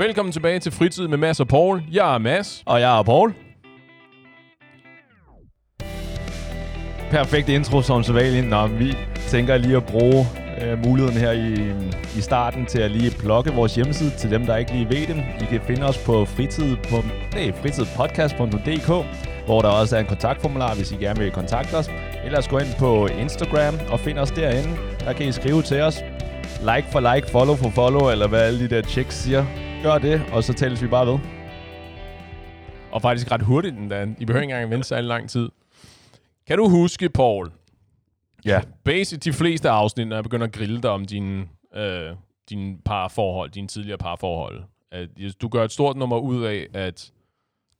Velkommen tilbage til Fritid med Mads og Paul. Jeg er Mads. Og jeg er Paul. Perfekt intro som sædvanligt. Nå, vi tænker lige at bruge øh, muligheden her i, i starten til at lige plukke vores hjemmeside til dem, der ikke lige ved det. I kan finde os på fritid på, nej, fritidpodcast.dk, hvor der også er en kontaktformular, hvis I gerne vil kontakte os. Ellers gå ind på Instagram og find os derinde. Der kan I skrive til os. Like for like, follow for follow, eller hvad alle de der checks siger. Gør det, og så tales vi bare ved. Og faktisk ret hurtigt endda. I behøver ikke engang vente så lang tid. Kan du huske, Paul? Ja. Basic, de fleste afsnit, når jeg begynder at grille dig om dine, øh, dine parforhold, dine tidligere parforhold. At du gør et stort nummer ud af at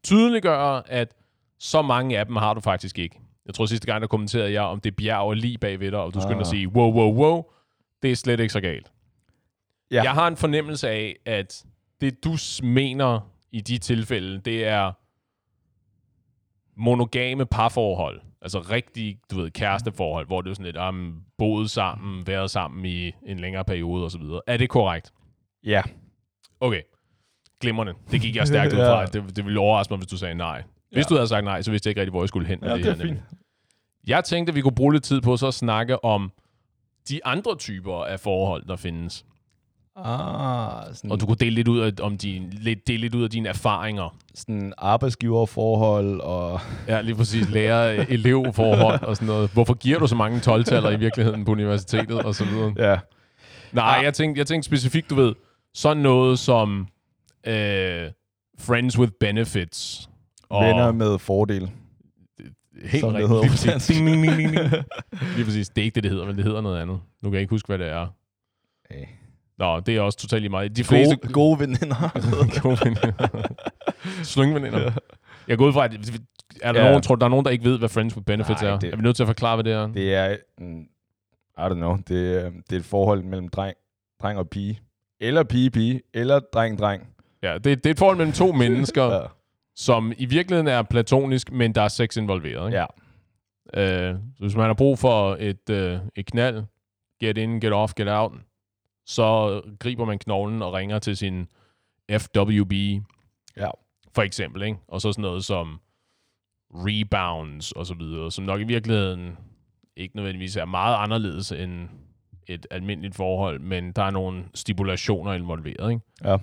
tydeliggøre, at så mange af dem har du faktisk ikke. Jeg tror sidste gang, der kommenterede jeg, om det bjerg er lige bag ved dig, og du skyndte Ah. at sige, wow, wow, wow, det er slet ikke så galt. Ja. Jeg har en fornemmelse af, at det du mener i de tilfælde, det er monogame parforhold. Altså rigtig, du ved, kæresteforhold, hvor det er sådan lidt, um, boet sammen, været sammen i en længere periode osv. Er det korrekt? Ja. Okay. Glimrende. Det gik jeg stærkt ud fra. Ja. Det, det ville overraske mig, hvis du sagde nej. Hvis Ja. du havde sagt nej, så vidste jeg ikke rigtig, hvor jeg skulle hen med Ja, det, det er her. fint. Jeg tænkte, at vi kunne bruge lidt tid på så at snakke om de andre typer af forhold, der findes. Ah, sådan, Og du kunne dele lidt ud af, om din, lidt, dele lidt ud af dine erfaringer. sådan arbejdsgiverforhold og... Ja, lige præcis. Lærer-elev-forhold og sådan noget. Hvorfor giver du så mange 12-taller i virkeligheden på universitetet og så videre? Ja. Nej, Ah. jeg tænkte, jeg tænkte specifikt, du ved, sådan noget som øh, friends with benefits. Og Venner med fordel. helt som det rigtigt. hedder Lige præcis. dansk. Ding, ding, ding, ding, ding. Lige præcis. Det er ikke det, det hedder, men det hedder noget andet. Nu kan jeg ikke huske, hvad det er. Hey. Nå, det er også totalt lige meget. De fleste... Gode, gode veninder. Gode veninder. Slyngveninder. Jeg går ud fra, at er der Ja. nogen, tror du, der er nogen, der ikke ved, hvad Friends with Benefits Nej, er? det- Er vi nødt til at forklare, hvad det er? det er... I don't know. Det er, det er et forhold mellem dreng, dreng og pige. Eller pige-pige. Eller dreng-dreng. Ja, det, det er et forhold mellem to mennesker, Ja. som i virkeligheden er platonisk, men der er sex involveret. Ikke? ja. Øh, så hvis man har brug for et, øh, et knald, get in, get off, get out, så griber man knoglen og ringer til sin FWB, Ja. for eksempel. Ikke? Og så sådan noget som rebounds og så videre, som nok i virkeligheden ikke nødvendigvis er meget anderledes end et almindeligt forhold, men der er nogle stipulationer involveret. Ikke? Ja.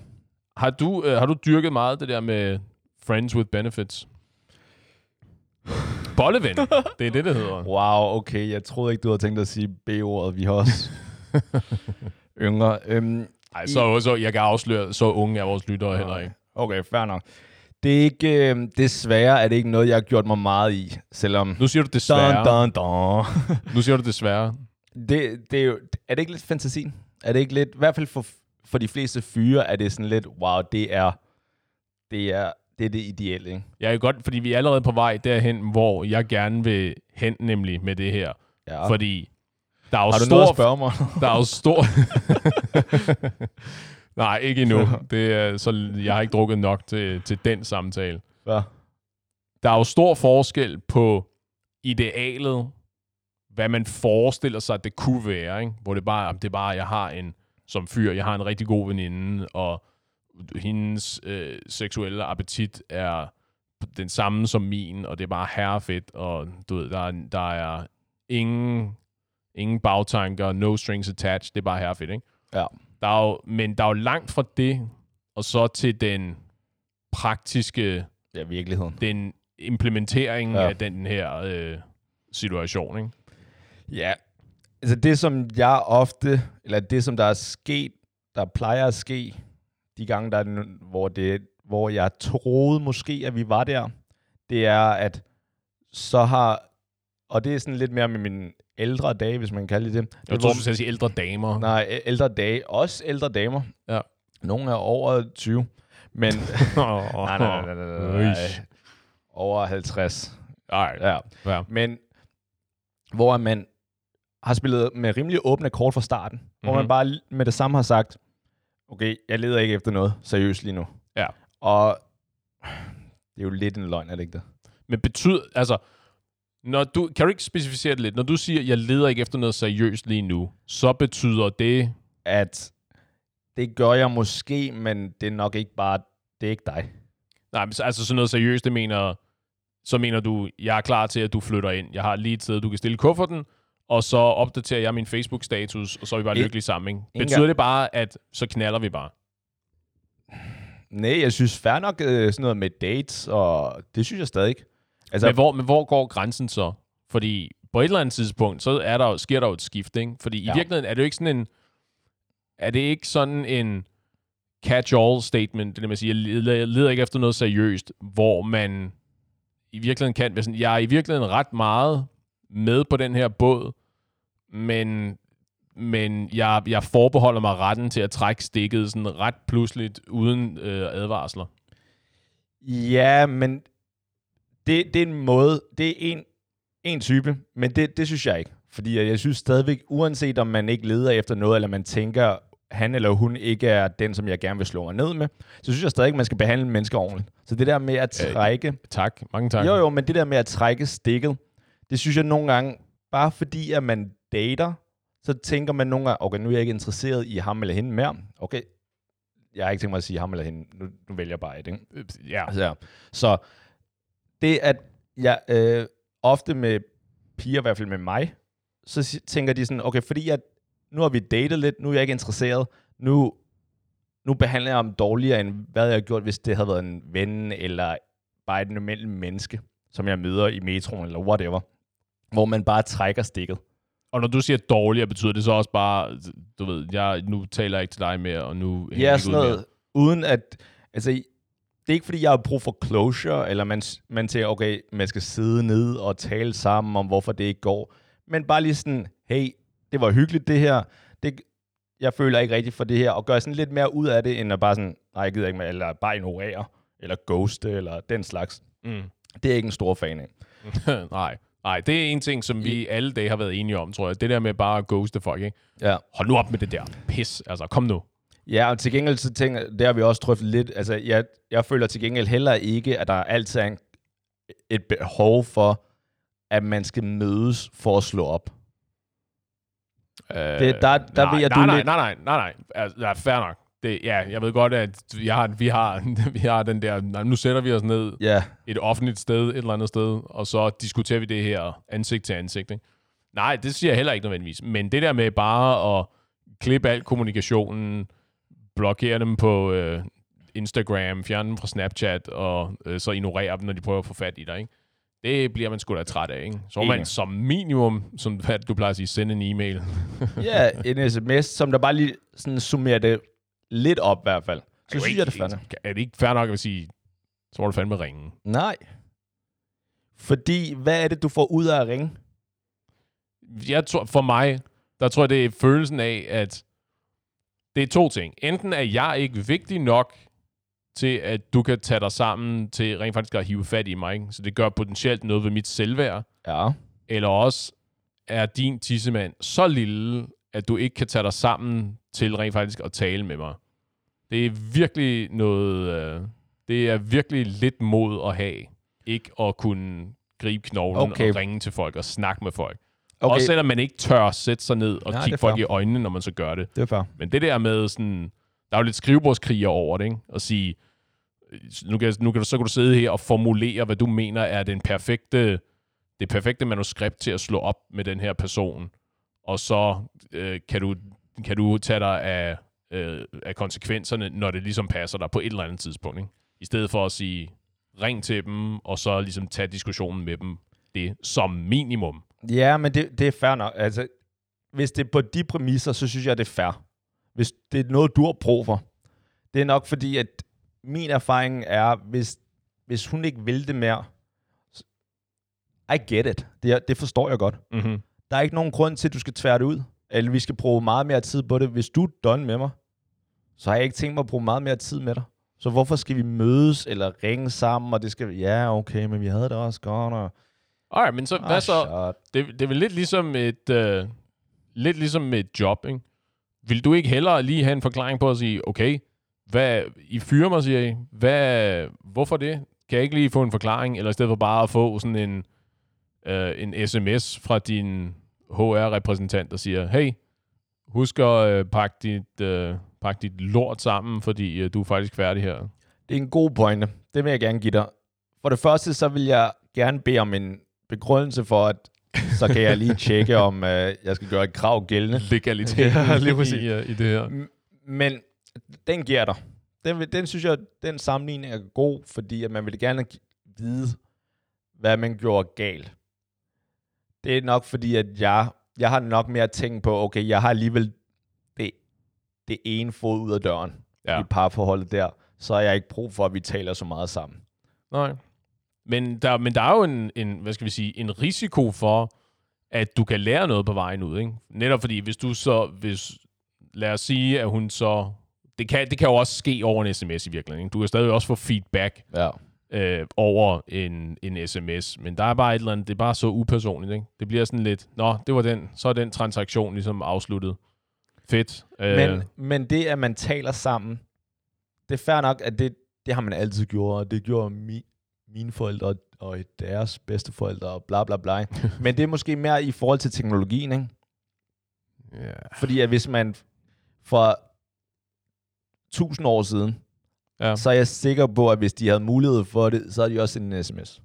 Har du, øh, har du dyrket meget det der med friends with benefits? Bolleven, det er det, det hedder. Wow, okay. Jeg troede ikke, du havde tænkt at sige B-ordet. Vi har også yngre. Øhm, Ej, så, så jeg kan afsløre, så unge er vores lyttere heller ikke. Okay, fair nok. Det er ikke, øh, desværre er det ikke noget, jeg har gjort mig meget i, selvom... Nu siger du desværre. Dun, dun, dun. Nu siger du desværre. Det, det er, jo, er det ikke lidt fantasien? Er det ikke lidt, i hvert fald for, for de fleste fyre, er det sådan lidt, wow, det er det, er, det, er det ideelle, ikke? Jeg er godt, fordi vi er allerede på vej derhen, hvor jeg gerne vil hen nemlig med det her. Ja. Fordi der er jo har du stor... noget at spørge mig? Der er jo stor... Nej, ikke endnu. Det er, så jeg har ikke drukket nok til, til den samtale. ja. Der er jo stor forskel på idealet, hvad man forestiller sig, at det kunne være. Ikke? Hvor det bare, det er bare, jeg har en, som fyr, jeg har en rigtig god veninde, og hendes øh, seksuelle appetit er den samme som min, og det er bare herrefedt, og du ved, der er, der er ingen, ingen bagtanker, no strings attached, det er bare herrefedt, ikke? Ja. Der er jo, men der er jo langt fra det, og så til den praktiske ja, virkeligheden. den implementering Ja. af den her øh, situation, ikke? Ja, altså det som jeg ofte, eller det som der er sket, der plejer at ske, de gange, der er, hvor, det, hvor jeg troede måske, at vi var der, det er, at så har, og det er sådan lidt mere med mine ældre dage, hvis man kan kalde det det. Jeg tror, du skulle sige ældre damer. Nej, ældre dage. Også ældre damer. Ja. Nogle er over 20. Men, nej, nej, nej, nej, nej, nej. Over 50. Nej, Ja. ja. Men hvor man har spillet med rimelig åbne kort fra starten. Mm-hmm. Hvor man Mhm. bare med det samme har sagt, okay, jeg leder ikke efter noget seriøst lige nu. Ja. Og det er jo lidt en løgn, er det ikke det? Men betyder, altså, når du, kan du ikke specificere det lidt? Når du siger, jeg leder ikke efter noget seriøst lige nu, så betyder det, At det gør jeg måske, men det er nok ikke bare, det er ikke dig. Nej, men så- altså sådan noget seriøst, det mener, så mener du, jeg er klar til, at du flytter ind. Jeg har lige et sted, du kan stille kufferten, og så opdaterer jeg min Facebook-status, og så er vi bare En- lykkelige sammen. Ikke? Betyder det bare, at så knaller vi bare? Nej, jeg synes fair nok øh, sådan noget med dates, og det synes jeg stadig ikke. Altså, Men hvor, men hvor går grænsen så? Fordi på et eller andet tidspunkt, så er der, sker der jo et skift, ikke? Fordi ja. I virkeligheden er det jo ikke sådan en... Er det ikke sådan en catch-all statement, det er man siger, jeg leder, jeg leder ikke efter noget seriøst, hvor man i virkeligheden kan være sådan, jeg er i virkeligheden ret meget med på den her båd, men, men jeg, jeg forbeholder mig retten til at trække stikket sådan ret pludseligt, uden øh, advarsler. Ja, men det, det er en måde, det er en, en type, men det, det synes jeg ikke. Fordi jeg, synes stadigvæk, uanset om man ikke leder efter noget, eller man tænker, han eller hun ikke er den, som jeg gerne vil slå mig ned med, så synes jeg stadig, man skal behandle mennesker ordentligt. Så det der med at Øh, trække... Tak, mange tak. Jo, jo, men det der med at trække stikket, det synes jeg nogle gange, bare fordi at man dater, så tænker man nogle gange, okay, nu er jeg ikke interesseret i ham eller hende mere. Okay, jeg har ikke tænkt mig at sige ham eller hende. Nu, nu vælger jeg bare et, ikke? Ja, Altså, så det at jeg øh, ofte med piger, i hvert fald med mig, så tænker de sådan, okay, fordi at nu har vi datet lidt, nu er jeg ikke interesseret, nu, nu behandler jeg ham dårligere, end hvad jeg har gjort, hvis det havde været en ven, eller bare et normalt menneske, som jeg møder i metroen, eller whatever, hvor man bare trækker stikket. Og når du siger dårligere, betyder det så også bare, du ved, jeg, nu taler jeg ikke til dig mere, og nu jeg Ja, sådan noget, uden at, altså, det er ikke fordi, jeg har brug for closure, eller man, man tænker, okay, man skal sidde ned og tale sammen om, hvorfor det ikke går. Men bare lige sådan, hey, det var hyggeligt det her, det, jeg føler ikke rigtigt for det her, og gøre sådan lidt mere ud af det, end at bare sådan, nej, jeg gider ikke mere, eller bare ignorere, eller ghoste, eller den slags. mere. Det er ikke en stor fan af. Mm. nej, nej, det er en ting, som vi alle dage har været enige om, tror jeg. Det der med bare at ghoste folk, ikke? Ja. Hold nu op med det der pis, altså kom nu. Ja, og til gengæld så tænker det har vi også drøftet lidt, altså jeg, jeg føler til gengæld heller ikke, at der altid er en, et behov for, at man skal mødes for at slå op. Øh, Det- der- der nej, vil jeg, nej, du nej, lidt- nej, nej, nej, nej, altså, ja, fair nok. Det, ja, jeg ved godt, at jeg har, vi, har, vi har den der, nej, nu sætter vi os ned Ja, et offentligt sted, et eller andet sted, og så diskuterer vi det her ansigt til ansigt. Ikke? Nej, det siger jeg heller ikke nødvendigvis. Men det der med bare at klippe al kommunikationen, blokere dem på øh, Instagram, fjerne dem fra Snapchat, og øh, så ignorere dem, når de prøver at få fat i dig. Ikke? Det bliver man sgu da træt af. Ikke? Så må man som minimum, som du plejer at sige, sende en e-mail. ja, en sms, som der bare lige sådan summerer det lidt op i hvert fald. Så synes jeg, det er fandme. Er det ikke fair nok at sige, så må du fandme ringe? Nej. Fordi, hvad er det, du får ud af at ringe? jeg tror, for mig, der tror jeg, det er følelsen af, at det er to ting. Enten er jeg ikke vigtig nok til, at du kan tage dig sammen til rent faktisk at hive fat i mig, ikke? så det gør potentielt noget ved mit selvværd, Ja. eller også er din tissemand så lille, at du ikke kan tage dig sammen til rent faktisk at tale med mig. Det er virkelig noget, øh, det er virkelig lidt mod at have, ikke at kunne gribe knoglen Okay. og ringe til folk og snakke med folk. Okay, Også selvom man ikke tør sætte sig ned og Nej, kigge folk i øjnene, når man så gør det. det er fair. Men det der med sådan... Der er jo lidt skrivebordskriger over det, ikke? At sige, nu kan, nu kan du, så kan du sidde her og formulere, hvad du mener er den perfekte, det perfekte manuskript til at slå op med den her person. Og så øh, kan, du, kan du tage dig af, øh, af konsekvenserne, når det ligesom passer dig på et eller andet tidspunkt. Ikke? I stedet for at sige, ring til dem, og så ligesom tage diskussionen med dem. Det som minimum. Ja, men det, det er fair nok. Altså, hvis det er på de præmisser, så synes jeg, det er fair. Hvis det er noget, du har brug for. Det er nok fordi, at min erfaring er, hvis, hvis hun ikke vil det mere, I get it. Det, det forstår jeg godt. Mm-hmm. Der er ikke nogen grund til, at du skal tvære det ud. Eller vi skal bruge meget mere tid på det. Hvis du er done med mig, så har jeg ikke tænkt mig at bruge meget mere tid med dig. Så hvorfor skal vi mødes eller ringe sammen, og det skal ja, okay, men vi havde det også godt, og... Alright, men så, hvad Ah, så? Det, det er vel lidt ligesom et, øh, lidt ligesom et job, ikke? Vil du ikke hellere lige have en forklaring på at sige, okay, hvad, I fyrer mig, siger I. Hvad, hvorfor det? Kan jeg ikke lige få en forklaring? Eller i stedet for bare at få sådan en, øh, en sms fra din HR-repræsentant, der siger, hey, husk at øh, pakke dit, øh, pakke dit lort sammen, fordi uh, du er faktisk færdig her. Det er en god pointe. Det vil jeg gerne give dig. For det første, så vil jeg gerne bede om en begrundelse for, at så kan jeg lige tjekke, om uh, jeg skal gøre et krav gældende. Legalitet Ja, lige præcis. i, uh, i det her. Men den giver dig. Den, den synes jeg, den sammenligning er god, fordi at man vil gerne vide, hvad man gjorde galt. Det er nok fordi, at jeg, jeg har nok mere tænkt på, okay, jeg har alligevel det, det ene fod ud af døren Ja. i parforholdet der, så har jeg ikke brug for, at vi taler så meget sammen. Nej. Men der, men der er jo en, en, hvad skal vi sige, en risiko for, at du kan lære noget på vejen ud. Ikke? Netop fordi, hvis du så, hvis, lad os sige, at hun så, det kan, det kan jo også ske over en sms i virkeligheden. Ikke? Du kan stadig også få feedback Ja. øh, over en, en sms, men der er bare et eller andet, det er bare så upersonligt. Ikke? Det bliver sådan lidt, nå, det var den, så er den transaktion ligesom afsluttet. Fedt. Øh, Men, men det, at man taler sammen, det er fair nok, at det, det har man altid gjort, og det gjorde mi, mine forældre og- deres bedsteforældre, og bla bla bla. men det er måske mere i forhold til teknologien, ikke? ja. Fordi at hvis man for tusind år siden, Ja. så er jeg sikker på, at hvis de havde mulighed for det, så havde de også sendt en sms.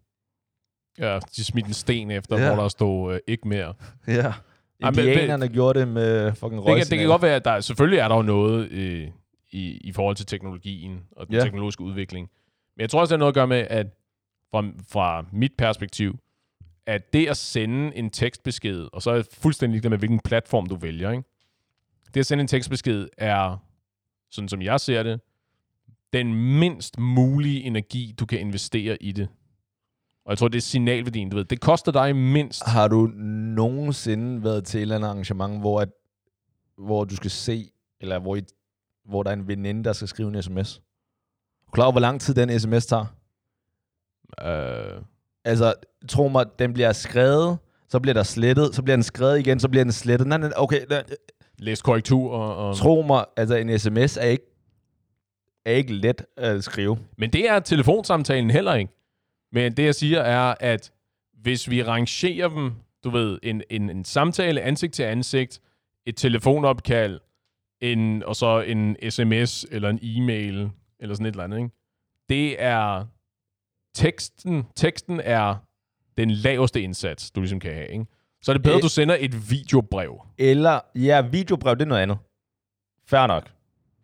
ja, de smidte en sten efter, Ja. hvor der stod øh, ikke mere. Ja. Ej, Indianerne gjorde det med fucking Det kan, det kan røgsignaler. godt være, at der selvfølgelig er der jo noget øh, i, i forhold til teknologien og den Ja. teknologiske udvikling. Men jeg tror også, det har noget at gøre med, at fra, fra mit perspektiv, at det at sende en tekstbesked, og så er jeg fuldstændig ligeglad med, hvilken platform du vælger, ikke? det at sende en tekstbesked er, sådan som jeg ser det, den mindst mulige energi, du kan investere i det. Og jeg tror, det er signalværdien, du ved. Det koster dig mindst. Har du nogensinde været til et eller andet arrangement, hvor, at, hvor du skal se, eller hvor, I, hvor der er en veninde, der skal skrive en sms? Er du klar over, hvor lang tid den sms tager? Øh, Altså, tro mig, den bliver skrevet, så bliver der slettet, så bliver den skrevet igen, så bliver den slettet. Nej, nej, okay, nej, læs korrektur og... og tro mig, altså en sms er ikke, er ikke let at skrive. Men det er telefonsamtalen heller ikke. Men det, jeg siger, er, at hvis vi rangerer dem, du ved, en, en, en samtale ansigt til ansigt, et telefonopkald, en, og så en sms eller en e-mail, eller sådan et eller andet, ikke? det er teksten, teksten er den laveste indsats, du ligesom kan have. Ikke? Så er det bedre, Øh. at du sender et videobrev. Eller, ja, videobrev, det er noget andet. Fair nok.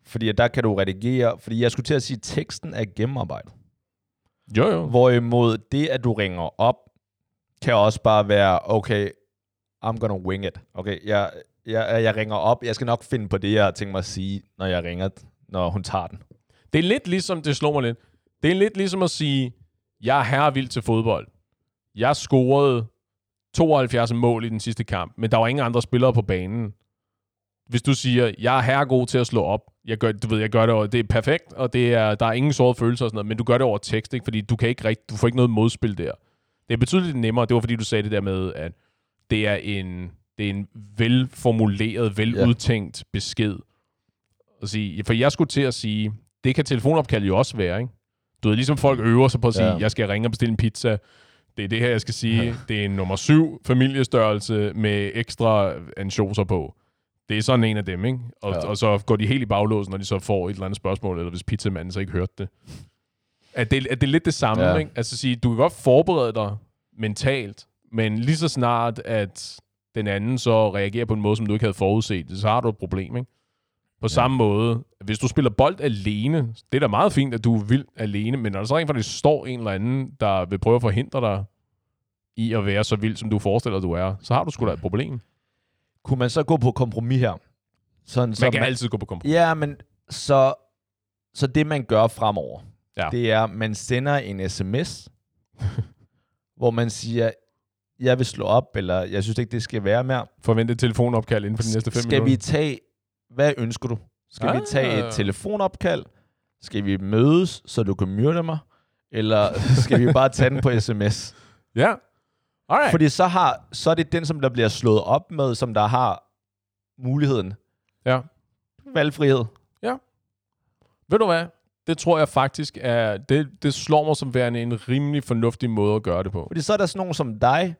Fordi der kan du redigere, fordi jeg skulle til at sige, at teksten er gennemarbejdet. Jo, jo. Hvorimod det, at du ringer op, kan også bare være, okay, I'm gonna wing it. Okay, jeg, jeg, jeg ringer op, jeg skal nok finde på det, jeg har tænkt mig at sige, når jeg ringer, når hun tager den. Det er lidt ligesom, det slår mig lidt, det er lidt ligesom at sige, jeg er herre vild til fodbold. Jeg scorede 72 mål i den sidste kamp, men der var ingen andre spillere på banen. Hvis du siger, jeg er herre god til at slå op, jeg gør, du ved, jeg gør det over, det er perfekt, og det er, der er ingen sårede følelser og sådan noget, men du gør det over tekst, ikke? fordi du, kan ikke rigt, du får ikke noget modspil der. Det er betydeligt nemmere, det var fordi du sagde det der med, at det er en, det er en velformuleret, veludtænkt besked. At sige, for jeg skulle til at sige, det kan telefonopkald jo også være, ikke? Du ved, ligesom folk øver sig på at sige, Ja. jeg skal ringe og bestille en pizza. Det er det her, jeg skal sige. Ja. Det er en nummer syv familiestørrelse med ekstra ansjoser på. Det er sådan en af dem, ikke? Og, Ja. og så går de helt i baglåsen, når de så får et eller andet spørgsmål, eller hvis pizzamanden så ikke hørte det. At det, at det er lidt det samme, ja. ikke? Altså sige, du kan godt forberede dig mentalt, men lige så snart, at den anden så reagerer på en måde, som du ikke havde forudset, så har du et problem, ikke? På ja. samme måde, hvis du spiller bold alene, det er da meget fint, at du er vild alene, men når der så rent faktisk står en eller anden, der vil prøve at forhindre dig i at være så vild, som du forestiller, du er, så har du sgu da et problem. Kunne man så gå på kompromis her? Sådan, så Man kan altid gå på kompromis. Ja, men så, så det, man gør fremover, Ja. det er, at man sender en sms, hvor man siger, jeg vil slå op, eller jeg synes ikke, det skal være mere. Forvente et telefonopkald inden for de næste fem Skal vi minutter. tage, hvad ønsker du? Skal ah. vi tage Ah. et telefonopkald? Skal vi mødes, så du kan myrde mig? Eller skal vi bare tage den på sms? Ja. Alright. Fordi så, har, så er det den, som der bliver slået op med, som der har muligheden. Ja. Valgfrihed. Ved du hvad? Det tror jeg faktisk er... Det, det slår mig som værende en rimelig fornuftig måde at gøre det på. Fordi så er der sådan nogen som dig,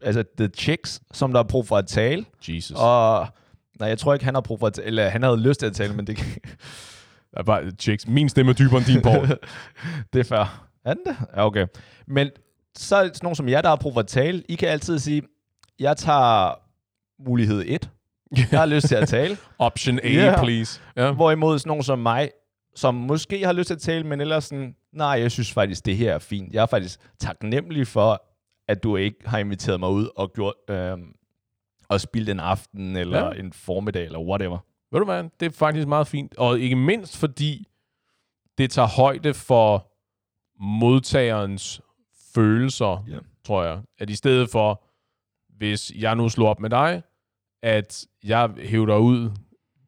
altså the chicks, som der har brug for at tale, Jesus. og Nej, jeg tror ikke, han har brug for at tale, eller han havde lyst til at tale, men det, Der er bare chicks. Min stemme er dybere end din, Paul. det er fair. Er den det? Ja, okay. Men så er sådan nogen som jer, der har brug for at tale. I kan altid sige, jeg tager mulighed 1. Jeg har lyst til at tale. Option A, Ja. please. Ja. Hvorimod sådan nogen som mig, som måske har lyst til at tale, men ellers sådan, nej, jeg synes faktisk, det her er fint. Jeg er faktisk taknemmelig for, at du ikke har inviteret mig ud og gjort øh, og spildt en aften, eller Ja. en formiddag, eller whatever. Ved du hvad? Det er faktisk meget fint. Og ikke mindst fordi det tager højde for modtagerens følelser, Ja. tror jeg. At i stedet for, hvis jeg nu slår op med dig, at jeg hæver dig ud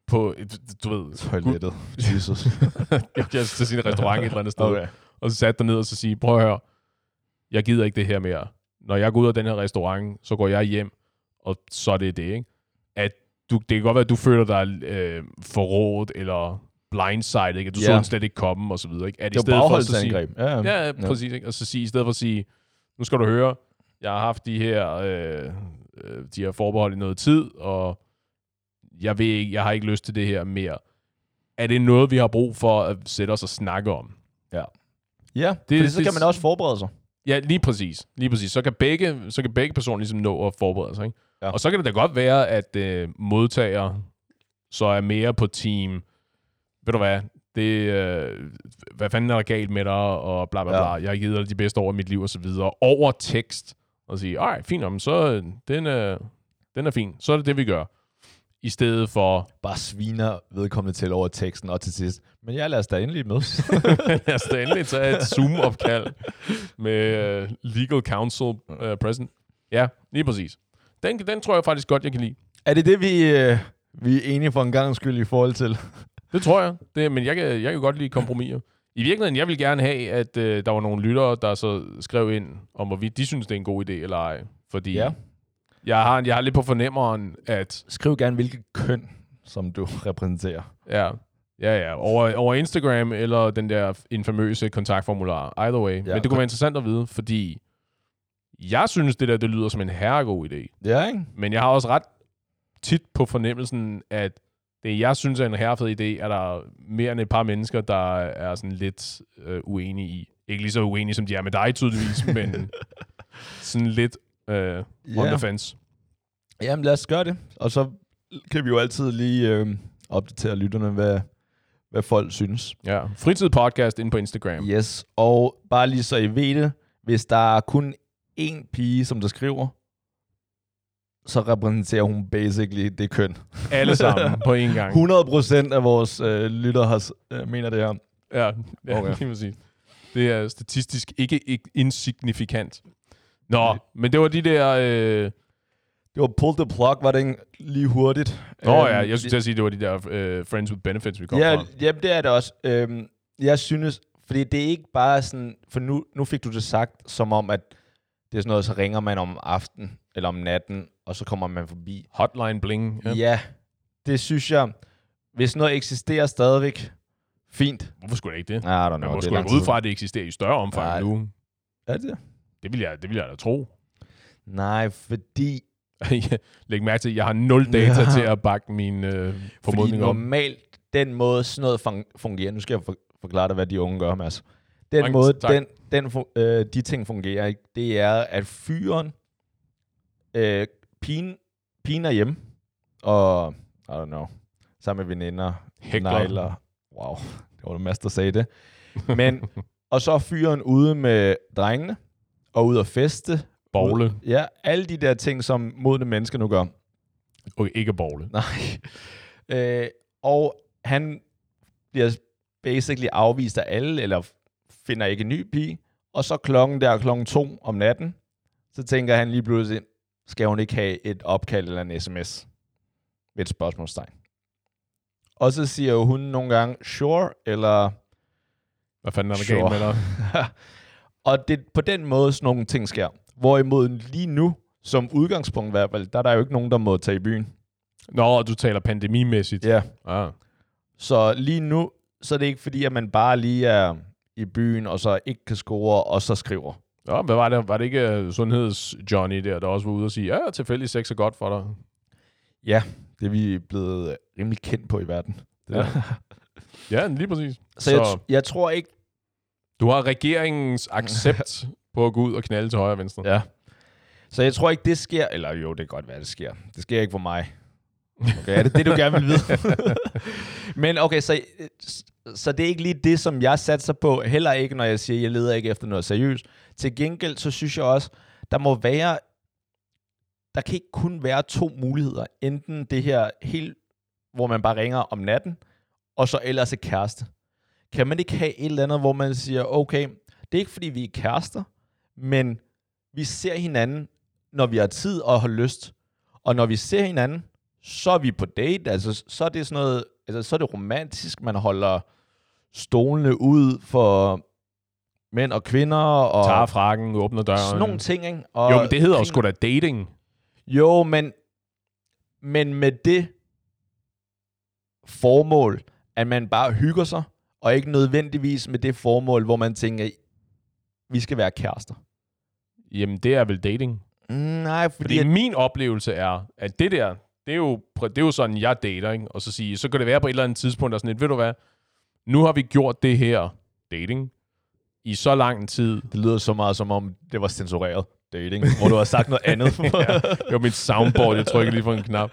på, et, du ved, Toilettet. Jesus. jeg til sin restaurant et eller andet sted, Okay. og så satte dig ned og så sige, prøv at høre, jeg gider ikke det her mere. Når jeg går ud af den her restaurant, så går jeg hjem, og så er det det, ikke? At du, det kan godt være, at du føler dig øh, forrådt, eller blindsided, ikke? At du Ja. så den slet ikke komme, og så videre, ikke? At i Det stedet var for at sige. Ja, Ja, ja, præcis. Ikke? Og så sige, i stedet for at sige, nu skal du høre, jeg har haft de her, øh, øh, de her forbehold i noget tid, og jeg ved ikke, jeg har ikke lyst til det her mere. Er det noget, vi har brug for at sætte os og snakke om? Ja, Det- det, fordi så det- kan man også forberede sig. Ja, lige præcis. Lige præcis. Så kan begge, så kan begge personer ligesom nå at forberede sig. Ikke? Ja. Og så kan det da godt være, at øh, modtager så er mere på team. Ved du hvad? Det, øh, hvad fanden er der galt med dig? Og bla bla bla. Ja. Jeg har givet dig de bedste år i mit liv og så videre. Over tekst. Og sige, ej, fint om, så øh, den er, den er fin. Så er det det, vi gør. I stedet for, Bare sviner vedkommende til over teksten, og til sidst, men jeg lader os da endelig mødes. lad os da endelig tage et Zoom-opkald med uh, legal counsel uh, present. Ja, lige præcis. Den, den tror jeg faktisk godt, jeg kan lide. er det det, vi, øh, vi er enige for en gang skyld i forhold til? Det tror jeg. Det, men jeg kan, jeg kan godt lide kompromiser. I virkeligheden, jeg vil gerne have, at øh, der var nogle lyttere, der så skrev ind, om hvorvidt de synes, det er en god idé eller ej. Fordi Ja. Jeg, har, jeg har lidt på fornemmeren, at Skriv gerne, hvilket køn, som du repræsenterer. ja, ja, ja, over, over Instagram eller den der infamøse kontaktformular, either way. Ja, men det kunne være interessant at vide, fordi jeg synes, det der det lyder som en herregod idé. Ja, ikke? Men jeg har også ret tit på fornemmelsen, at det, jeg synes er en herrefed idé, er der mere end et par mennesker, der er sådan lidt øh, uenige i. Ikke lige så uenige, som de er med dig tydeligvis, men sådan lidt øh, the fence. Jamen lad os gøre det. Og så kan vi jo altid lige øh, opdatere lytterne, hvad, hvad folk synes. Ja. Fritid podcast inde på Instagram. Yes, og bare lige så I ved det, hvis der er kun én pige, som der skriver, så repræsenterer hun basically det køn. Alle sammen på én gang. 100% af vores øh, lytter har, øh, mener det her. Ja, ja Okay. lige præcis. Det er statistisk ikke, ikke insignifikant. Nå, men det var de der... Øh, Det var pull the plug, var det ikke lige hurtigt? Nå Øhm, ja, jeg skulle til at sige, det var de der øh, Friends with Benefits, vi kom ja, fra. ja, det er det også. Øhm, jeg synes, fordi det er ikke bare sådan, for nu, nu fik du det sagt, som om, at det er sådan noget, så ringer man om aftenen, eller om natten, og så kommer man forbi. Hotline bling. Ja, ja det synes jeg, hvis noget eksisterer stadigvæk, fint. Hvorfor skulle det ikke det? I don't Man know, må det sgu er ud fra, at det eksisterer i større omfang Nej. nu. Er det? Det vil jeg, det vil jeg da tro. Nej, fordi, Læg mærke til, at jeg har nul data Ja. til at bakke min øh, fordi formodning om. normalt, den måde sådan noget fun- fungerer, nu skal jeg for, forklare dig, hvad de unge gør, Mads. Den Mange måde, tak. den, den, øh, de ting fungerer, ikke? det er, at fyren, øh, pigen, pigen er hjemme, og, I don't know, sammen med veninder, Hækler. negler. Wow, det var det Mads, der sagde det. Men, og så er fyren ude med drengene, og ude at feste. Bogle. Ud- Ja, alle de der ting, som modne mennesker nu gør. Okay, ikke bogle. Nej. Øh, og han bliver basically afvist af alle, eller finder ikke en ny pige. Og så klokken der klokken to om natten, så tænker han lige pludselig, skal hun ikke have et opkald eller en sms? Med et spørgsmålstegn. Og så siger hun nogle gange, sure, eller... Hvad fanden er der Sure. galt med dig? og det, på den måde sådan nogle ting sker. Hvorimod lige nu, som udgangspunkt i hvert fald, der er der jo ikke nogen, der må tage i byen. Nå, du taler pandemimæssigt. Ja. Ah. Så lige nu, så er det ikke fordi, at man bare lige er i byen, og så ikke kan score, og så skriver. Nå, hvad var det? Var det ikke uh, sundheds-Johnny der, der også var ude og sige, ja, tilfældig sex er godt for dig? Det Det er vi blevet rimelig kendt på i verden. Det Ja. Ja, lige præcis. Så, jeg, t- jeg tror ikke... Du har regeringens accept på at gå ud og knalde til højre og venstre. Ja. Så jeg tror ikke, det sker... Eller jo, det kan godt være, det sker. Det sker ikke for mig. Okay, er det det, du gerne vil vide? Men okay, så, så det er ikke lige det, som jeg satser på. Heller ikke, når jeg siger, at jeg leder ikke efter noget seriøst. Til gengæld, så synes jeg også, der må være... Der kan ikke kun være to muligheder. Enten det her helt, hvor man bare ringer om natten, og så ellers et kæreste. Kan man ikke have et eller andet, hvor man siger, okay, det er ikke fordi, vi er kærester, men vi ser hinanden, når vi har tid og har lyst. Og når vi ser hinanden, så er vi på date. Altså, så er det sådan noget, altså, så er det romantisk. Man holder stolene ud for mænd og kvinder. Og Tager frakken, åbner døren. sådan nogle ting, ikke? Og Jo, men det hedder også sgu da dating. Jo, men, men med det formål, at man bare hygger sig, og ikke nødvendigvis med det formål, hvor man tænker, vi skal være kærester. Jamen, det er vel dating. Mm, Nej, fordi... Fordi at, min oplevelse er, at det der, det er jo, det er jo sådan, jeg dater, ikke? Og så sige, så kan det være på et eller andet tidspunkt, der er sådan lidt, ved du hvad, nu har vi gjort det her dating i så lang tid. det lyder så meget som om, det var censureret dating, hvor du har sagt noget andet. ja, det var mit soundboard, jeg trykker lige på en knap.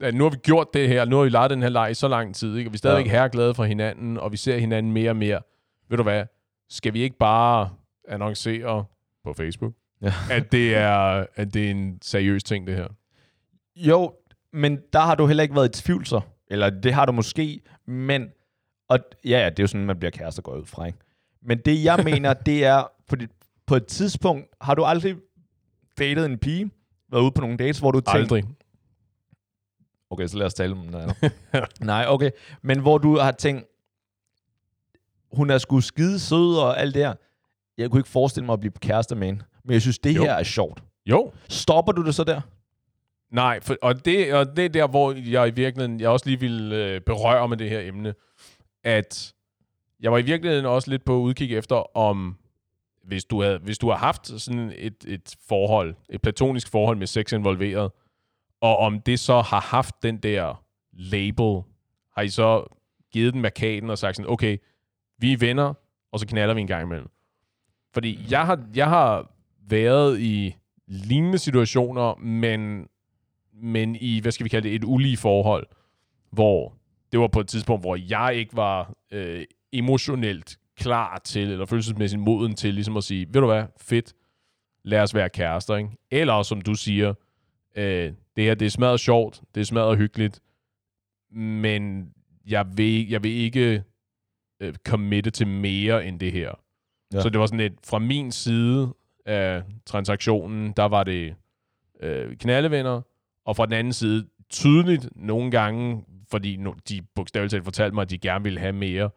Ja, nu har vi gjort det her, nu har vi leget den her leg i så lang tid, ikke? og vi er stadigvæk Ja. her glade for hinanden, og vi ser hinanden mere og mere. Ved du hvad, skal vi ikke bare annoncere på Facebook, Ja. at, det er, at det er en seriøs ting, det her? Jo, men der har du heller ikke været i tvivl så. Eller det har du måske, men... Og ja, ja, det er jo sådan, man bliver kærester går ud fra, ikke? Men det, jeg mener, det er... Fordi på et tidspunkt, har du aldrig datet en pige, været ude på nogle dates, hvor du tænkte... Aldrig. Okay, så lad os tale om andet. Nej, okay. Men hvor du har tænkt, hun er sgu skide sød og alt det her. Jeg kunne ikke forestille mig at blive kærester med hende. Men jeg synes, det Jo. her er sjovt. Jo, Stopper du det så der? Nej, for, og, det, og det er der, hvor jeg i virkeligheden, jeg også lige ville øh, berøre med det her emne, at jeg var i virkeligheden også lidt på udkig efter, om hvis du, havde, hvis du har haft sådan et, et forhold, et platonisk forhold med sex involveret, og om det så har haft den der label, har I så givet den markaden og sagt sådan, okay, vi er venner, og så knaller vi en gang imellem. Fordi jeg har, jeg har været i lignende situationer, men, men i, hvad skal vi kalde det, et ulige forhold, hvor det var på et tidspunkt, hvor jeg ikke var øh, emotionelt klar til, eller følelsesmæssigt moden til, ligesom at sige, ved du hvad, fedt, lad os være kærester, ikke? Eller som du siger, øh, det her, det er smadret sjovt, det er smadret hyggeligt, men jeg vil, jeg vil ikke øh, committe til mere end det her. Ja. Så det var sådan lidt, fra min side af transaktionen, der var det øh, knaldevenner, og fra den anden side tydeligt nogle gange, fordi no, de bogstaveligt talt fortalte mig, at de gerne ville have mere,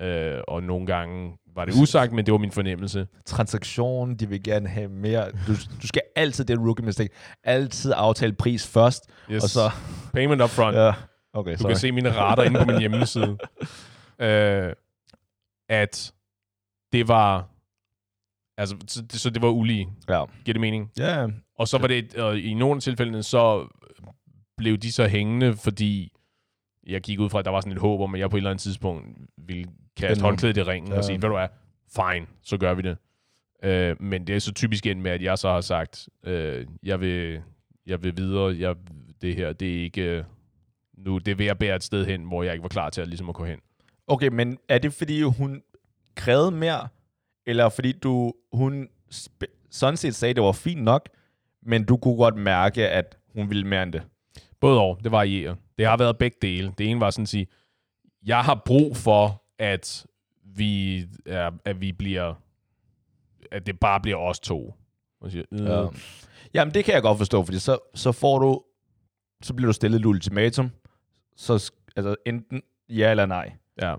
øh, og nogle gange var det usagt, men det var min fornemmelse. transaktion, de vil gerne have mere. Du, du skal altid, det er rookie mistake, altid aftale pris først, Yes. og så... Payment up front. Ja, okay, Du sorry. kan se mine rater inde på min hjemmeside. Øh, at det var... Altså, så det, så det var ulige. Ja. Giver det mening? Ja, Og så var det, og i nogle af tilfældene, så blev de så hængende, fordi jeg gik ud fra, at der var sådan et håb om, at jeg på et eller andet tidspunkt ville kaste håndklædet i ringen Ja. og sige, ved du hvad, fine, så gør vi det. Øh, men det er så typisk end med, at jeg så har sagt, øh, jeg, vil, jeg vil videre, jeg, det her, det er ikke... øh, Nu, det er ved at bære et sted hen, hvor jeg ikke var klar til at, ligesom at gå hen. Okay, men er det fordi, hun krævede mere, eller fordi du, hun sådan set sagde, at det var fint nok, men du kunne godt mærke, at hun ville mere end det? Både og, det varierer. Det har været begge dele. Det ene var sådan at sige, jeg har brug for, at vi, er, at vi bliver, at det bare bliver os to. Og siger, øh, Ja. Jamen, det kan jeg godt forstå, fordi så, så får du, så bliver du stillet et ultimatum, så altså enten ja eller nej. ja.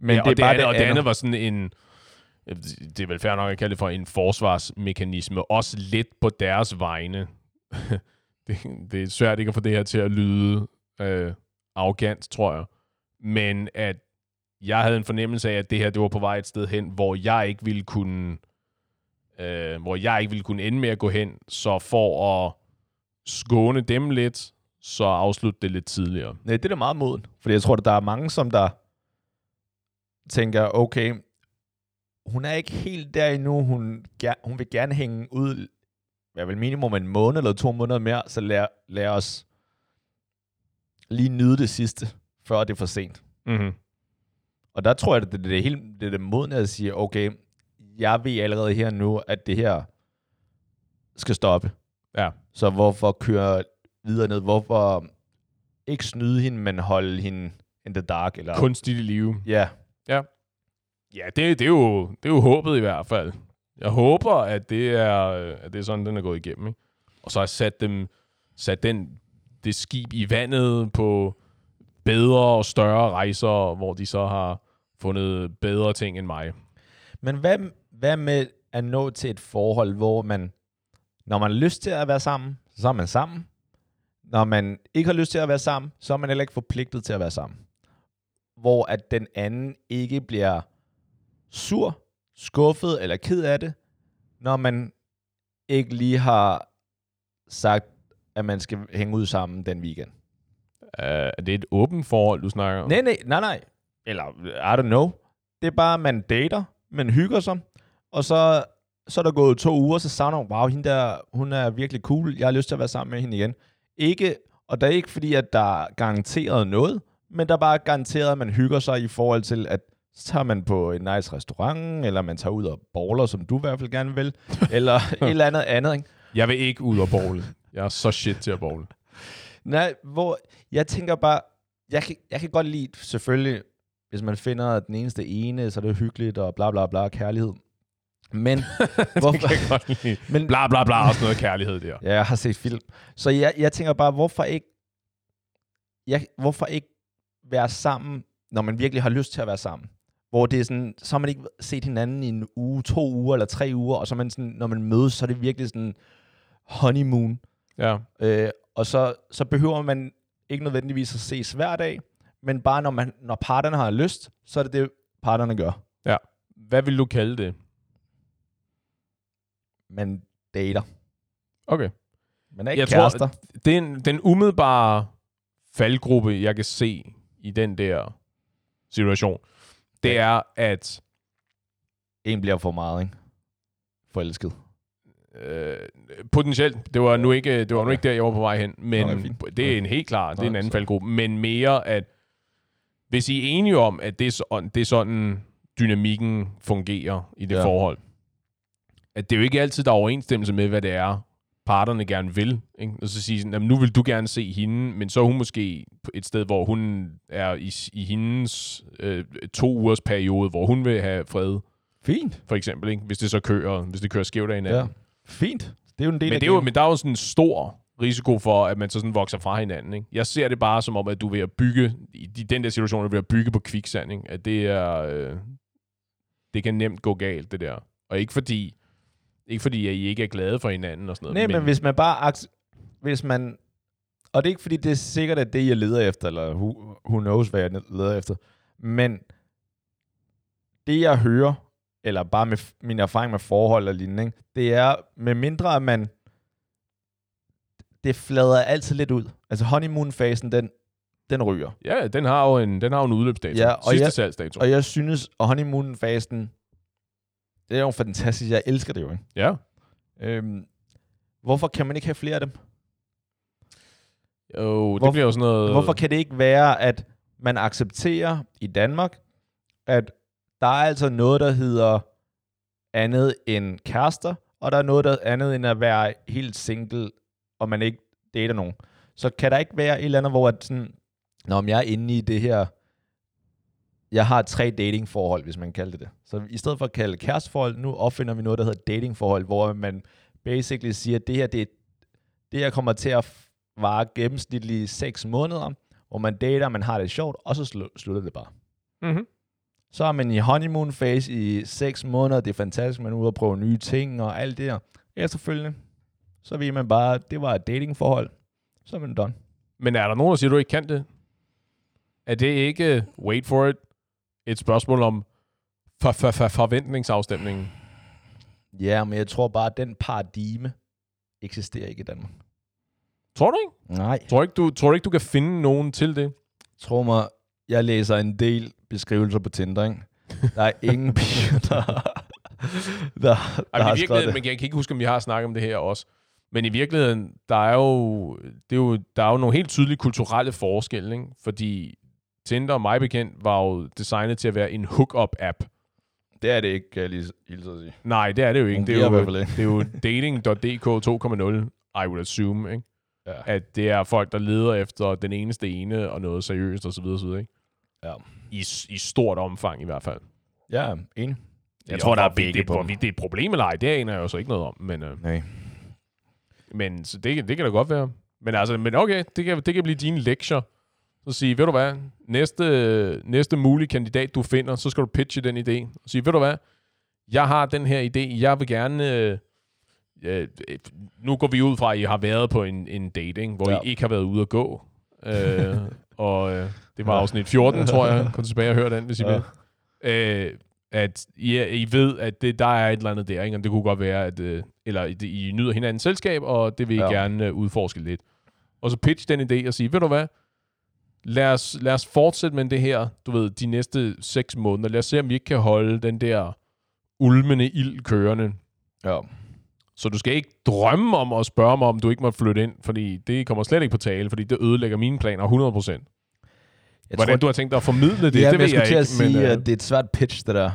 Men ja, det er og det bare andet, og det andet var sådan en, det er vel fair nok at kalde det for en forsvarsmekanisme, også lidt på deres vegne. det, det er svært ikke at få det her til at lyde øh, arrogant, tror jeg. Men at jeg havde en fornemmelse af, at det her det var på vej et sted hen, hvor jeg ikke ville kunne øh, hvor jeg ikke ville kunne ende med at gå hen, så for at skåne dem lidt, så afslut det lidt tidligere. Nej, det er da meget moden. Fordi jeg tror, at der er mange, som der tænker, okay, hun er ikke helt der endnu. Hun, hun vil gerne hænge ud, jeg vil minimum en måned eller to måneder mere, så lad, lad os lige nyde det sidste, før det er for sent. Mm-hmm. Og der tror jeg, at det, det er helt det er det modne at sige, okay, jeg ved allerede her nu, at det her skal stoppe. Ja. Så hvorfor køre videre ned? Hvorfor ikke snyde hende, men holde hende in the dark? Eller, Kunstigt i live. Ja, Ja, det, det, er jo, det er jo håbet i hvert fald. Jeg håber, at det er, at det er sådan, den er gået igennem. Ikke? Og så har jeg sat, dem, sat den, det skib i vandet på bedre og større rejser, hvor de så har fundet bedre ting end mig. men hvad, hvad med at nå til et forhold, hvor man, når man har lyst til at være sammen, så er man sammen. Når man ikke har lyst til at være sammen, så er man heller ikke forpligtet til at være sammen. Hvor at den anden ikke bliver sur, skuffet eller ked af det, når man ikke lige har sagt, at man skal hænge ud sammen den weekend. Uh, er det et åbent forhold, du snakker om? Nej, nej, nej, nej. Eller, I don't know. Det er bare, man dater, man hygger sig, og så, så er der gået to uger, så savner hun, wow, hende der, hun er virkelig cool, jeg har lyst til at være sammen med hende igen. Ikke, og det er ikke fordi, at der er garanteret noget, men der er bare garanteret, at man hygger sig i forhold til, at så tager man på en nice restaurant, eller man tager ud og bowler, som du i hvert fald gerne vil, eller et eller andet andet, ikke? Jeg vil ikke ud og bowle. Jeg er så shit til at bowle. Nej, hvor jeg tænker bare, jeg kan, jeg kan godt lide, selvfølgelig, hvis man finder den eneste ene, så er det hyggeligt og bla bla bla, kærlighed. Men, hvorfor, kan jeg godt lide. men Bla bla bla, også noget kærlighed der. ja, jeg har set film. Så jeg, jeg tænker bare, hvorfor ikke, jeg, hvorfor ikke være sammen, når man virkelig har lyst til at være sammen? Hvor det er sådan, så har man ikke set hinanden i en uge, to uger eller tre uger, og så man sådan, når man mødes, så er det virkelig sådan honeymoon. Ja. Øh, og så, så behøver man ikke nødvendigvis at ses hver dag, men bare når, man, når parterne har lyst, så er det det, parterne gør. Hvad vil du kalde det? Man dater. Okay. Man er ikke Jeg jeg tror, kærester. Den, den umiddelbare faldgruppe, jeg kan se i den der situation, det Ja. er, at en bliver for meget, ikke? Forelsket. Øh, potentielt, det var nu ikke, det var nu ikke der, jeg var på vej hen, men Nå, det er det er en helt klar, det er en anden faldgruppe, men mere, at hvis I er enige om, at det er sådan, det er sådan dynamikken fungerer i det Ja. forhold, at det er jo ikke altid, der er overensstemmelse med, hvad det er, parterne gerne vil. Ikke? Og så sige sådan, "Jamen, nu vil du gerne se hende, men så er hun måske et sted, hvor hun er i, i hendes øh, to ugers periode, hvor hun vil have fred, Fint. for eksempel, ikke? hvis det så kører, hvis det kører skævt af hinanden. Ja. Fint. Det er jo en del Men, af det er jo, men der er jo sådan en stor risiko for, at man så sådan vokser fra hinanden. Ikke? Jeg ser det bare som om, at du er ved at bygge, i de- den der situation, er ved at bygge på kviksand. Ikke? At det er, øh, det kan nemt gå galt, det der. Og ikke fordi, ikke fordi, at I ikke er glade for hinanden og sådan noget. Nej, men, men hvis man bare... Hvis man... Og det er ikke, fordi det er sikkert, at det, jeg leder efter, eller who, who knows, hvad jeg leder efter. Men det, jeg hører, eller bare med min erfaring med forhold og lignende, ikke, det er, med mindre at man... Det flader altid lidt ud. Altså honeymoon-fasen, den, den ryger. Ja, den har jo en, den har jo en udløbsdato. Ja, og Sidste jeg- salgsdato. Og jeg synes, at honeymoon-fasen, det er jo fantastisk. Jeg elsker det jo, ikke? ja. Øhm, hvorfor kan man ikke have flere af dem? Jo, det Hvorfor- bliver jo sådan noget... Hvorfor kan det ikke være, at man accepterer i Danmark, at der er altså noget, der hedder andet end kærester, og der er noget, der er andet end at være helt single, og man ikke dater nogen. Så kan der ikke være et eller andet, hvor at sådan, når jeg er inde i det her, jeg har tre datingforhold, hvis man kalder det det. Så i stedet for at kalde kæresteforhold, nu opfinder vi noget, der hedder datingforhold, hvor man basically siger, at det her, det, det her kommer til at vare gennemsnitligt 6 måneder, hvor man dater, man har det sjovt, og så slutter det bare. Mm-hmm. Så er man i honeymoon phase i 6 måneder, det er fantastisk, man er ude og prøve nye ting og alt det her. Efterfølgende, så ved man bare, det var et datingforhold, så er man done. Men er der nogen, der siger, at du ikke kan det? Er det ikke, wait for it, et spørgsmål om for, for, for, forventningsafstemningen? Ja, men jeg tror bare, at den paradigme eksisterer ikke i Danmark. Tror du ikke? Nej. Tror ikke, du, tror ikke, du kan finde nogen til det? Tro mig, jeg læser en del beskrivelser på Tinder, ikke? Der er ingen piger, der, der, der Ej, har skrevet virkeligheden, det. men jeg kan ikke huske, om vi har snakket om det her også. Men i virkeligheden, der er jo, det er jo, der er jo nogle helt tydelige kulturelle forskelle, ikke? Fordi Tinder, mig bekendt, var jo designet til at være en hookup-app. Det er det ikke, kan jeg lige hilse at sige. Nej, det er det jo ikke. Det er jo, det er jo dating.dk 2.0, I would assume, ikke? Ja. At det er folk, der leder efter den eneste ene og noget seriøst osv. osv. Ikke? Ja. I, I stort omfang i hvert fald. Ja, enig. Jeg Ja, tror, der er begge det, på hvorvidt det er et problem eller ej, det aner jeg jo så ikke noget om. Men, øh, Nej. men så det, det kan da godt være. Men altså, men okay, det kan, det kan blive dine lektier. Så sige, ved du hvad, næste, næste mulige kandidat, du finder, så skal du pitche den idé. Og sige, ved du hvad, jeg har den her idé, jeg vil gerne... Øh, øh, nu går vi ud fra, at I har været på en, en dating, hvor. Ja. I ikke har været ude at gå. Øh, og øh, det var afsnit 14, tror jeg. Kom tilbage og hør den, hvis I vil. Øh, at I, I ved, at det, der er et eller andet der, ikke? og det kunne godt være, at øh, eller I, I nyder hinandens selskab, og det vil I. Ja. gerne øh, udforske lidt. Og så pitch den idé og sige, ved du hvad, lad os, lad os fortsætte med det her, du ved, de næste seks måneder. Lad os se, om vi ikke kan holde den der ulmende ild kørende. Ja. Så du skal ikke drømme om at spørge mig, om du ikke må flytte ind, fordi det kommer slet ikke på tale, fordi det ødelægger mine planer 100%. Jeg Hvordan tror, du har tænkt dig at formidle det, ja, det men ved jeg jeg, skulle ikke. til at sige, men, øh, at det er et svært pitch, det der.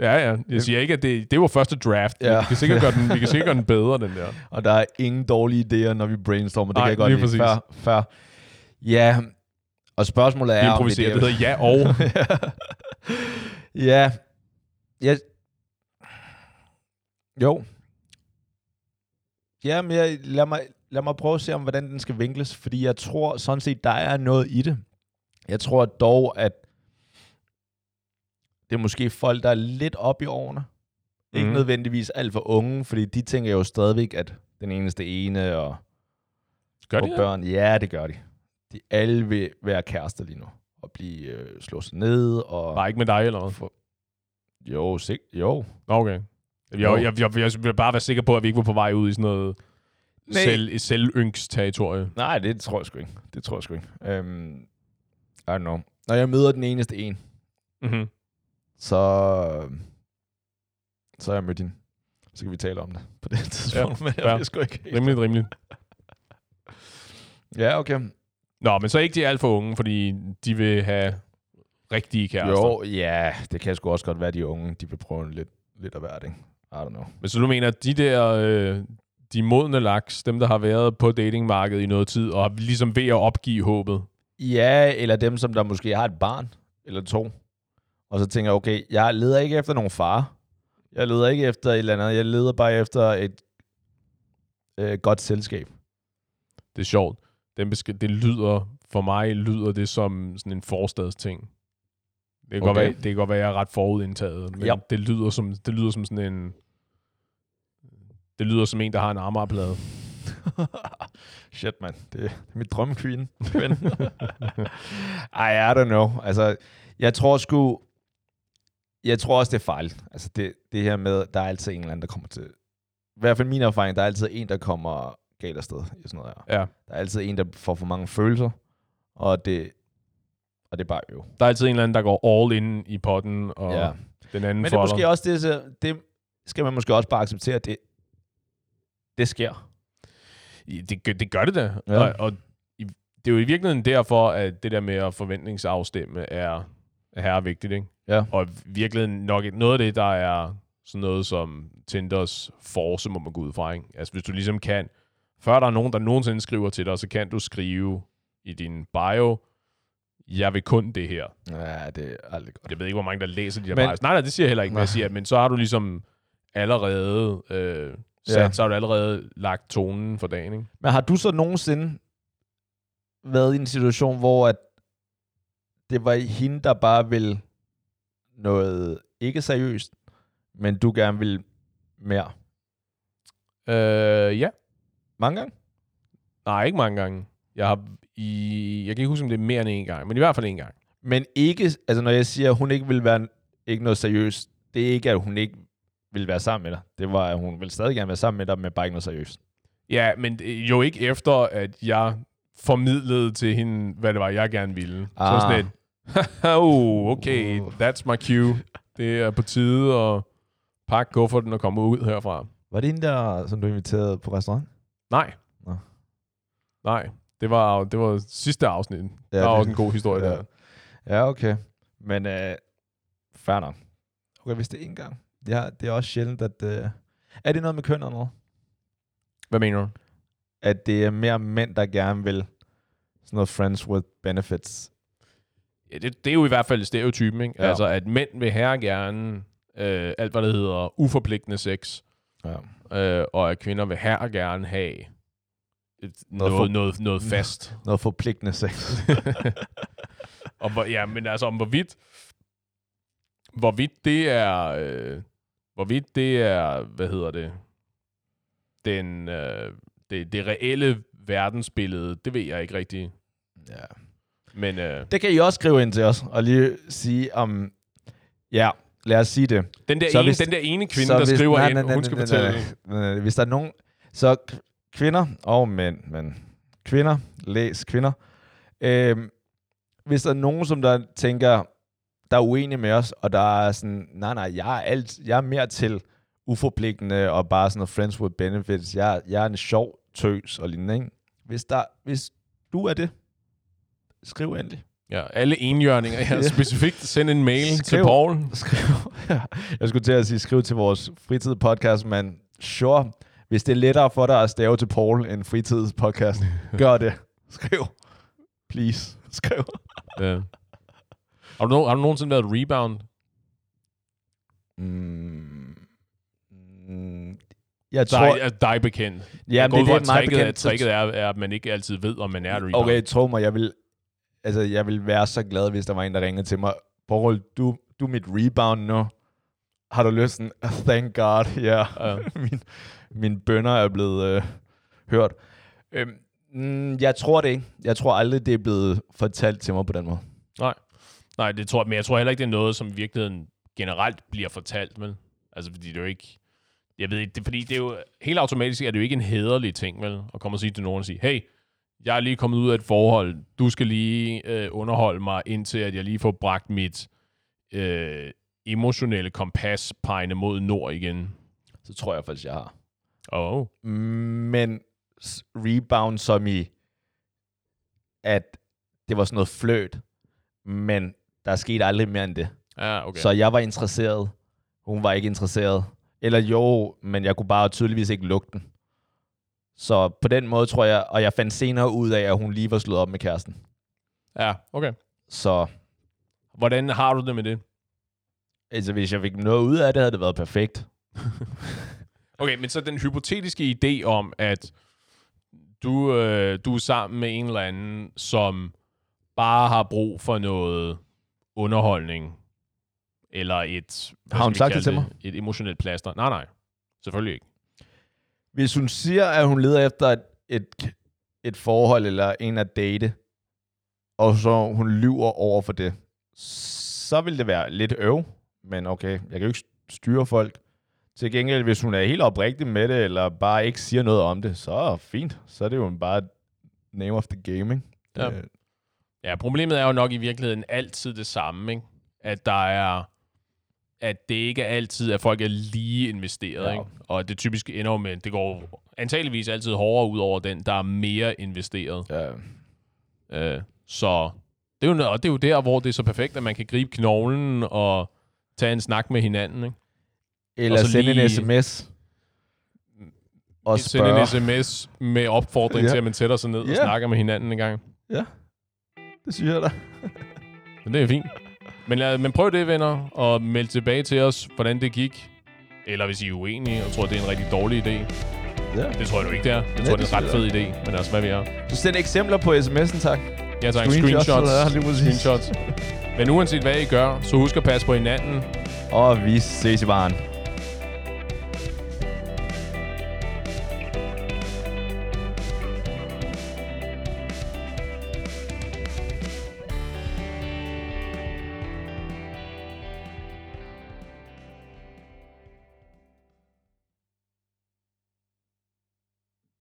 Ja, ja. Jeg siger ikke, at det, det var første draft. Ja. Vi, kan sikkert gøre den, vi kan sikkert gøre den bedre, den der. Og der er ingen dårlige idéer, når vi brainstormer. Det Nej, kan jeg godt lide. Fair, fair. Ja, og spørgsmålet er... Vi om improviserer. Det det hedder ja og. ja. Ja. Jo. Ja, men jeg, lad, mig, lad mig prøve at se, om hvordan den skal vinkles, fordi jeg tror sådan set, der er noget i det. Jeg tror dog, at det er måske folk, der er lidt op i årene. Ikke Mhm. nødvendigvis alt for unge, fordi de tænker jo stadigvæk, at den eneste ene og, Gør og de det? børn, ja, det gør de. De alle vil være kærester lige nu, og blive øh, slået ned, og... Bare ikke med dig, eller hvad? Jo, sig, jo. Okay. Jeg, jeg, jeg, jeg, jeg vil bare være sikker på, at vi ikke var på vej ud i sådan noget Nej. selv, selvyngst-territorie. Nej, det tror jeg sgu ikke. Det tror jeg sgu ikke. Um, I don't know. Når jeg møder den eneste en, Mm-hmm. så, så er jeg mødt hende. Så kan vi tale om det på det tidspunkt. Ja, men jeg fair. ved sgu ikke helt. Rimeligt, rimeligt. Ja, okay. Nå, men så ikke de alt for unge, fordi de vil have rigtige kærester. Jo, ja, det kan sgu også godt være, de unge, de vil prøve lidt, lidt af hvert, ikke? I don't know. Men så du mener, at de der, øh, de modne laks, dem der har været på datingmarkedet i noget tid, og er ligesom ved at opgive håbet, Ja, eller dem, som der måske har et barn, eller to. Og så tænker okay, jeg leder ikke efter nogen far. Jeg leder ikke efter et eller andet. Jeg leder bare efter et øh, godt selskab. det er sjovt. Den besk- det lyder, for mig lyder det som sådan en forstadsting. Det kan, okay. godt være, det kan godt være, at jeg er ret forudindtaget, men Ja. det, lyder som, det lyder som sådan en... Det lyder som en, der har en Amagerplade. Shit, mand. Det, er mit drømmekvinde. ven. Ej, I don't know. Altså, jeg tror sgu... Jeg tror også, det er fejl. Altså, det, det her med, der er altid en eller anden, der kommer til... I hvert fald min erfaring, der er altid en, der kommer galt afsted i sådan noget her. Ja. Der er altid en, der får for mange følelser, og det, og det er bare øv. Der er altid en eller anden, der går all in i potten, og Ja. den anden Men det er måske også det, det skal man måske også bare acceptere, at det, det sker. Det, gør- det gør det da. Ja. Og, og det er jo i virkeligheden derfor, at det der med at forventningsafstemme er, er vigtigt. Ikke? Ja. Og i virkeligheden nok et- noget af det, der er sådan noget som Tinders force, må man gå ud fra. Ikke? Altså hvis du ligesom kan, før der er nogen, der nogensinde skriver til dig, så kan du skrive i din bio, jeg vil kun det her. Ja, det er aldrig godt. Jeg ved ikke, hvor mange, der læser de her Men- bios. Nej, nej, det siger jeg heller ikke, men jeg siger, men så har du ligesom allerede øh, sat, Ja. så har du allerede lagt tonen for dagen, ikke? Men har du så nogensinde været i en situation, hvor at det var hende, der bare ville noget ikke seriøst, men du gerne vil mere? Øh, ja. Mange gange? Nej, ikke mange gange. Jeg har i, jeg kan ikke huske, om det er mere end en gang, men i hvert fald en gang. Men ikke, altså når jeg siger, at hun ikke vil være ikke noget seriøst, det er ikke, at hun ikke vil være sammen med dig. Det var, at hun vil stadig gerne være sammen med dig, men bare ikke noget seriøst. Ja, men det- jo ikke efter, at jeg formidlede til hende, hvad det var, jeg gerne ville. Ah. Så sådan et, oh, okay, Uh. that's my cue. Det er på tide at pakke kufferten og komme ud herfra. Var det en der, som du inviterede på restaurant? Nej. Nå. Nej, det var, det var sidste afsnit. Ja, der det- var også en god historie ja. der. Ja, okay. Men øh, fair nok. Okay, hvis det er en gang. Ja, det er også sjældent, at... Øh, er det noget med køn eller noget? Hvad mener du? At det er mere mænd, der gerne vil sådan noget friends with benefits. Ja, det, det er jo i hvert fald stereotypen, ikke? Ja. Altså, at mænd vil her gerne øh, alt, hvad der hedder uforpligtende sex, Ja. øh, og at kvinder vil her gerne have et, noget, for- noget, noget, noget fast. Noget forpligtende sex. og hvor, ja, men altså om hvorvidt, hvorvidt det er, øh, hvorvidt det er, hvad hedder det, den, øh, det, det reelle verdensbillede, det ved jeg ikke rigtigt. ja. Men øh, Det kan I også skrive ind til os, og lige sige om... Ja, lad os sige det. den, der Så ene, hvis- den der ene kvinde, Så der hvis- skriver nej, ind, nej, nej, hun skal nej, fortælle nej, nej. Hvis der er nogen... Så kvinder og mænd, men kvinder, læs kvinder. Øhm, hvis der er nogen, som der tænker, der er uenige med os, og der er sådan, nej, nej, jeg er, alt, jeg er mere til uforpligtende og bare sådan noget friends with benefits. Jeg, jeg er en sjov tøs og lignende, ikke? Hvis, der, hvis du er det, skriv endelig. Ja, alle enhjørninger her. Ja. Specifikt send en mail til Skriv. Paul. Skriv. jeg skulle til at sige, skriv til vores fritid podcast, men sure, hvis det er lettere for dig at stave til Paul end fritids podcast, gør det. Skriv. Please. Skriv. Ja. Har, du no- har du nogensinde været rebound? Mm. Mm. Jeg Dig, tror... er dig bekendt. Ja, men det fra, er at meget bekendt. så- tricket er, er, at man ikke altid ved, om man er rebound. Okay, tro mig, jeg vil, altså, jeg vil være så glad, hvis der var en, der ringede til mig. Paul, du, du er mit rebound nu. Har du lyst? Sådan, Thank God, ja. Ja. min, mine bønder er blevet øh, hørt. Øhm, mm, jeg tror det ikke. Jeg tror aldrig, det er blevet fortalt til mig på den måde. Nej, det tror jeg, men jeg tror heller ikke, det er noget, som i virkeligheden generelt bliver fortalt, vel? Altså, fordi det er jo ikke... Jeg ved ikke, det, fordi det er jo... Helt automatisk er det jo ikke en hederlig ting, vel? At komme og sige til nogen og sige, hey, jeg er lige kommet ud af et forhold. Du skal lige øh, underholde mig, indtil at jeg lige får bragt mit øh, emotionelle kompas pegende mod nord igen. Så tror jeg faktisk, jeg har. Oh. Men rebound som i, at det var sådan noget fløt, men der skete aldrig mere end det. Ja, Okay. Så jeg var interesseret. Hun var ikke interesseret. Eller jo, men jeg kunne bare tydeligvis ikke lugte den. Så på den måde tror jeg, og jeg fandt senere ud af, at hun lige var slået op med kæresten. Ja, okay. Så Hvordan har du det med det? altså, hvis jeg fik noget ud af det, havde det været perfekt. Okay, men så den hypotetiske idé om, at du, øh, du er sammen med en eller anden, som bare har brug for noget underholdning, eller et, Har hun sagt det til Et emotionelt plaster. Nej, nej. Selvfølgelig ikke. Hvis hun siger, at hun leder efter et, et, et forhold eller en at date, og så hun lyver over for det, så vil det være lidt øv. Men okay, jeg kan jo ikke styre folk. Til gengæld, hvis hun er helt oprigtig med det, eller bare ikke siger noget om det, så er fint. Så er det jo bare name of the game, ikke? Ja. Øh, Ja, problemet er jo nok i virkeligheden altid det samme, ikke? At der er at det ikke er altid, at folk er lige investeret, Ja. ikke? Og det typisk ender med, det går antageligvis altid hårdere ud over den, der er mere investeret. ja. Øh, så det er, jo, og det er jo der, hvor det er så perfekt, at man kan gribe knoglen og tage en snak med hinanden. Ikke? Eller Og sende lige- en sms. Og Sende en sms med opfordring Ja. til, at man sætter sig ned og Ja. snakker med hinanden en gang. Det synes jeg da. Men det er fint. Men, lad, men prøv det, venner, og meld tilbage til os, hvordan det gik. Eller hvis I er uenige og tror, det er en rigtig dårlig idé. Ja. Det tror jeg jo ikke, det er. Jeg tror, det er en ret fed idé. Men altså, hvad vi er. Du sender eksempler på sms'en, tak. Jeg tager Screenshots, screenshots. eller screenshots. Men uanset hvad I gør, så husk at passe på hinanden. Og vi ses i baren.